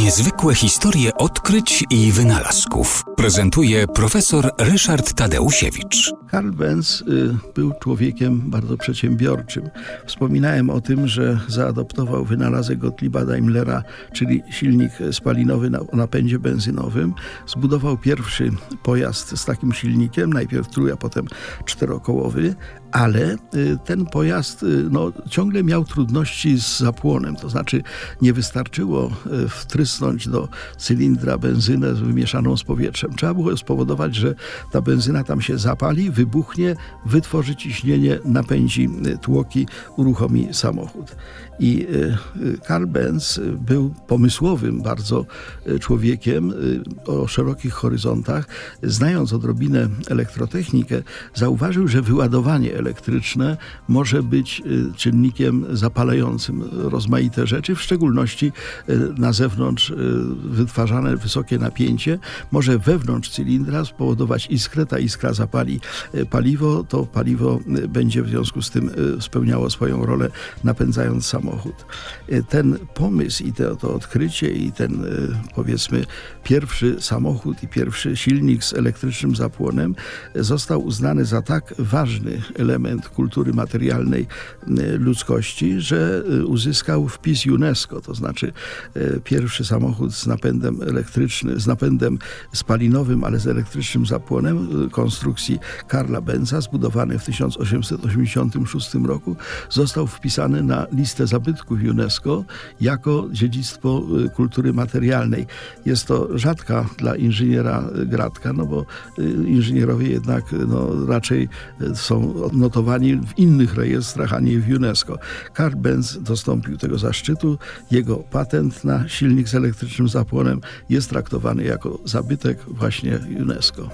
Niezwykłe historie odkryć i wynalazków prezentuje profesor Ryszard Tadeusiewicz. Karl Benz y, był człowiekiem bardzo przedsiębiorczym. Wspominałem o tym, że zaadoptował wynalazek Gottlieba Daimlera, czyli silnik spalinowy o napędzie benzynowym. Zbudował pierwszy pojazd z takim silnikiem, najpierw trój, a potem czterokołowy, ale y, ten pojazd y, no, ciągle miał trudności z zapłonem, to znaczy nie wystarczyło do cylindra benzynę wymieszaną z powietrzem. Trzeba było spowodować, że ta benzyna tam się zapali, wybuchnie, wytworzy ciśnienie, napędzi y, tłoki, uruchomi samochód. I y, y, Karl Benz był pomysłowym bardzo człowiekiem o szerokich horyzontach. Znając odrobinę elektrotechnikę, zauważył, że wyładowanie elektryczne może być czynnikiem zapalającym rozmaite rzeczy, w szczególności na zewnątrz wytwarzane wysokie napięcie może wewnątrz cylindra spowodować iskrę, ta iskra zapali paliwo, to paliwo będzie w związku z tym spełniało swoją rolę napędzając samochód. Ten pomysł i to, to odkrycie i ten powiedzmy pierwszy samochód i pierwszy silnik z elektrycznym zapłonem został uznany za tak ważny element kultury materialnej ludzkości, że uzyskał wpis UNESCO, to znaczy pierwszy samochód z napędem elektrycznym, z napędem spalinowym, ale z elektrycznym zapłonem konstrukcji Karla Benza, zbudowany w 1886 roku, został wpisany na listę zabytków UNESCO jako dziedzictwo y, kultury materialnej. Jest to rzadka dla inżyniera gratka, no bo y, inżynierowie jednak no, raczej y, są odnotowani w innych rejestrach, a nie w UNESCO. Karl Benz dostąpił tego zaszczytu. Jego patent na silnik z elektrycznym zapłonem jest traktowany jako zabytek właśnie UNESCO.